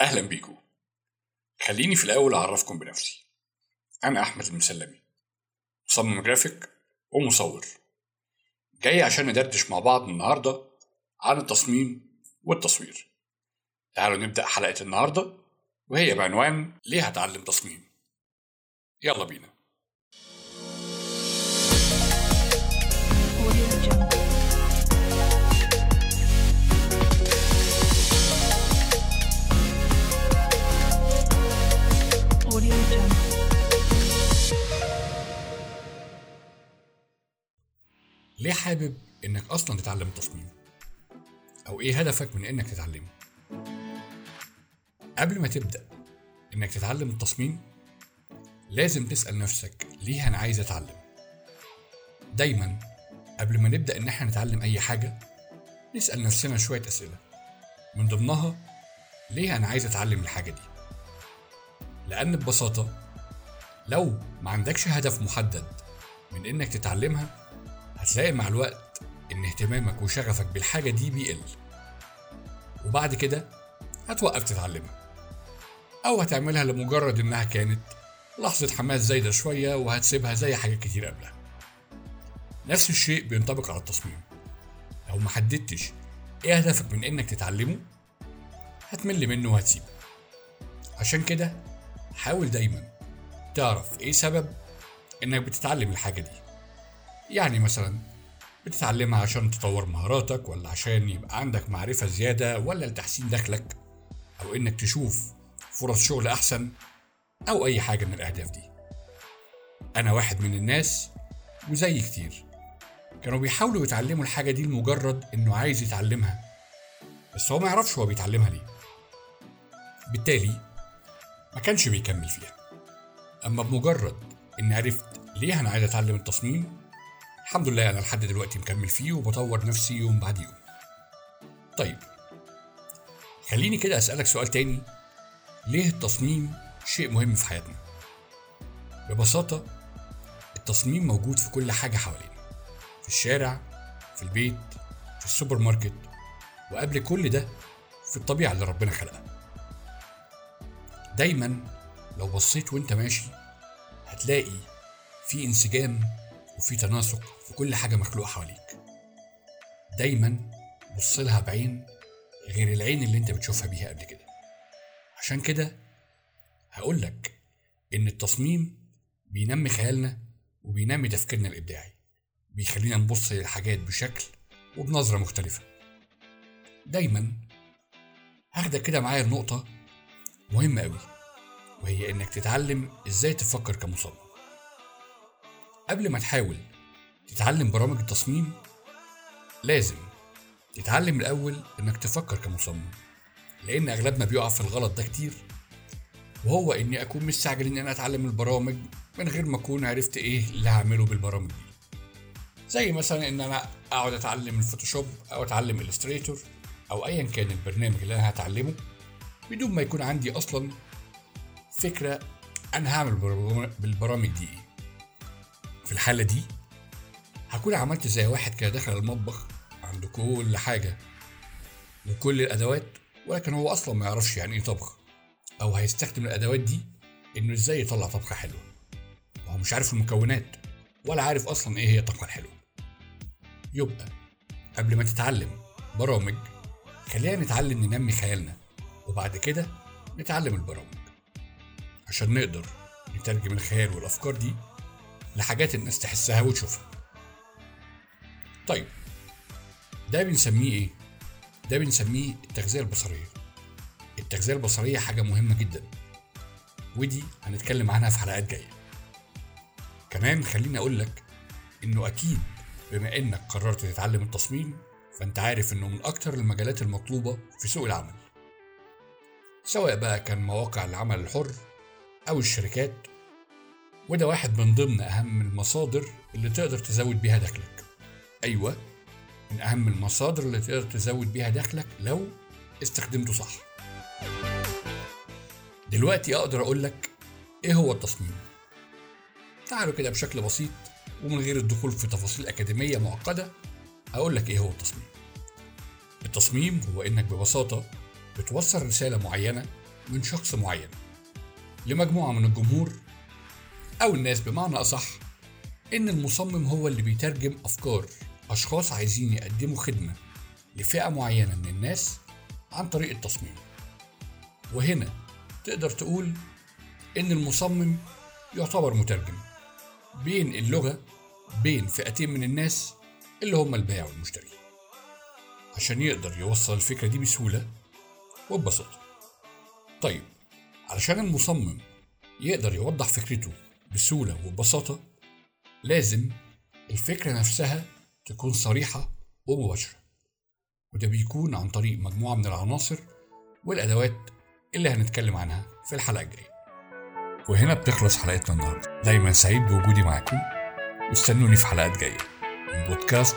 أهلا بيكم خليني في الأول أعرفكم بنفسي. أنا أحمد المسلمي مصمم جرافيك ومصور. جاي عشان ندردش مع بعض النهاردة عن التصميم والتصوير. تعالوا نبدأ حلقة النهاردة وهي بعنوان ليه هتعلم تصميم. يلا بينا. ليه حابب إنك أصلا تتعلم التصميم؟ أو إيه هدفك من إنك تتعلمه؟ قبل ما تبدأ إنك تتعلم التصميم لازم تسأل نفسك ليه أنا عايز أتعلم؟ دايما قبل ما نبدأ إن إحنا نتعلم أي حاجة نسأل نفسنا شوية أسئلة. من ضمنها ليه أنا عايز أتعلم الحاجة دي؟ لأن ببساطة لو ما عندكش هدف محدد من إنك تتعلمها هتلاقي مع الوقت إن اهتمامك وشغفك بالحاجة دي بيقل. وبعد كده هتوقف تتعلمها. أو هتعملها لمجرد إنها كانت لحظة حماس زايدة شوية وهتسيبها زي حاجات كتير قبلها. نفس الشيء بينطبق على التصميم. لو ما حددتش إيه هدفك من إنك تتعلمه هتمل منه وهتسيبه. عشان كده حاول دايما تعرف إيه سبب إنك بتتعلم الحاجة دي. يعني مثلا بتتعلمها عشان تطور مهاراتك ولا عشان يبقى عندك معرفة زيادة ولا لتحسين دخلك أو إنك تشوف فرص شغل أحسن أو أي حاجة من الأهداف دي. أنا واحد من الناس وزي كتير كانوا بيحاولوا يتعلموا الحاجة دي لمجرد إنه عايز يتعلمها بس هو ما يعرفش هو بيتعلمها ليه. بالتالي ما كانش بيكمل فيها. أما بمجرد إني عرفت ليه أنا عايز أتعلم التصميم الحمد لله أنا لحد دلوقتي مكمل فيه وبطور نفسي يوم بعد يوم. طيب خليني كده أسألك سؤال تاني. ليه التصميم شيء مهم في حياتنا؟ ببساطة التصميم موجود في كل حاجة حوالينا في الشارع في البيت في السوبر ماركت وقبل كل ده في الطبيعة اللي ربنا خلقها. دايما لو بصيت وأنت ماشي هتلاقي في انسجام وفي تناسق في كل حاجة مخلوقة حواليك. دايما بص لها بعين غير العين اللي انت بتشوفها بيها قبل كده. عشان كده هقول لك إن التصميم بينمي خيالنا وبينمي تفكيرنا الإبداعي بيخلينا نبص للحاجات بشكل وبنظرة مختلفة. دايما هاخدك كده معايا لنقطة مهمة قوي وهي إنك تتعلم إزاي تفكر كمصمم. قبل ما تحاول تتعلم برامج التصميم لازم تتعلم الأول إنك تفكر كمصمم لأن أغلبنا بيقع في الغلط ده كتير. وهو إني أكون مستعجل إن أنا أتعلم البرامج من غير ما أكون عرفت إيه اللي هعمله بالبرامج دي. زي مثلا إن أنا أقعد أتعلم الفوتوشوب أو أتعلم Illustrator أو أيا كان البرنامج اللي أنا هتعلمه بدون ما يكون عندي أصلا فكرة أنا هعمل بالبرامج- دي إيه. في الحالة دي هكون عملت زي واحد كده دخل المطبخ عنده كل حاجة وكل الأدوات ولكن هو أصلا ما يعرفش يعني إيه طبخ أو هيستخدم الأدوات دي إنه إزاي يطلع طبخة حلوة. وهو مش عارف المكونات ولا عارف أصلا إيه هي الطبخة الحلوة. يبقى قبل ما تتعلم برامج خلينا نتعلم ننمي خيالنا وبعد كده نتعلم البرامج. عشان نقدر نترجم الخيال والأفكار دي لحاجات الناس تحسها وتشوفها. طيب ده بنسميه إيه؟ ده بنسميه التغذية البصرية. التغذية البصرية حاجة مهمة جدا ودي هنتكلم عنها في حلقات جاية. كمان خليني أقول لك إنه أكيد بما إنك قررت تتعلم التصميم فأنت عارف إنه من أكتر المجالات المطلوبة في سوق العمل. سواء بقى كان مواقع العمل الحر أو الشركات وده واحد من ضمن أهم المصادر اللي تقدر تزود بيها دخلك. أيوة من أهم المصادر اللي تقدر تزود بيها دخلك لو استخدمته صح. دلوقتي أقدر أقول لك إيه هو التصميم؟ تعالوا كده بشكل بسيط ومن غير الدخول في تفاصيل أكاديمية معقدة أقول لك إيه هو التصميم. التصميم هو إنك ببساطة بتوصل رسالة معينة من شخص معين لمجموعة من الجمهور أو الناس بمعنى أصح إن المصمم هو اللي بيترجم أفكار أشخاص عايزين يقدموا خدمة لفئة معينة من الناس عن طريق التصميم. وهنا تقدر تقول إن المصمم يعتبر مترجم بين اللغة بين فئتين من الناس اللي هم البائع والمشتري. عشان يقدر يوصل الفكرة دي بسهولة وببساطة. طيب علشان المصمم يقدر يوضح فكرته بسهولة وببساطة لازم الفكرة نفسها تكون صريحة ومباشرة. وده بيكون عن طريق مجموعة من العناصر والأدوات اللي هنتكلم عنها في الحلقة الجاية. وهنا بتخلص حلقتنا النهاردة. دايما سعيد بوجودي معاكم. واستنوني في حلقات جاية من بودكاست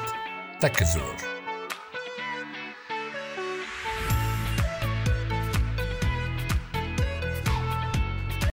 تك الزرار.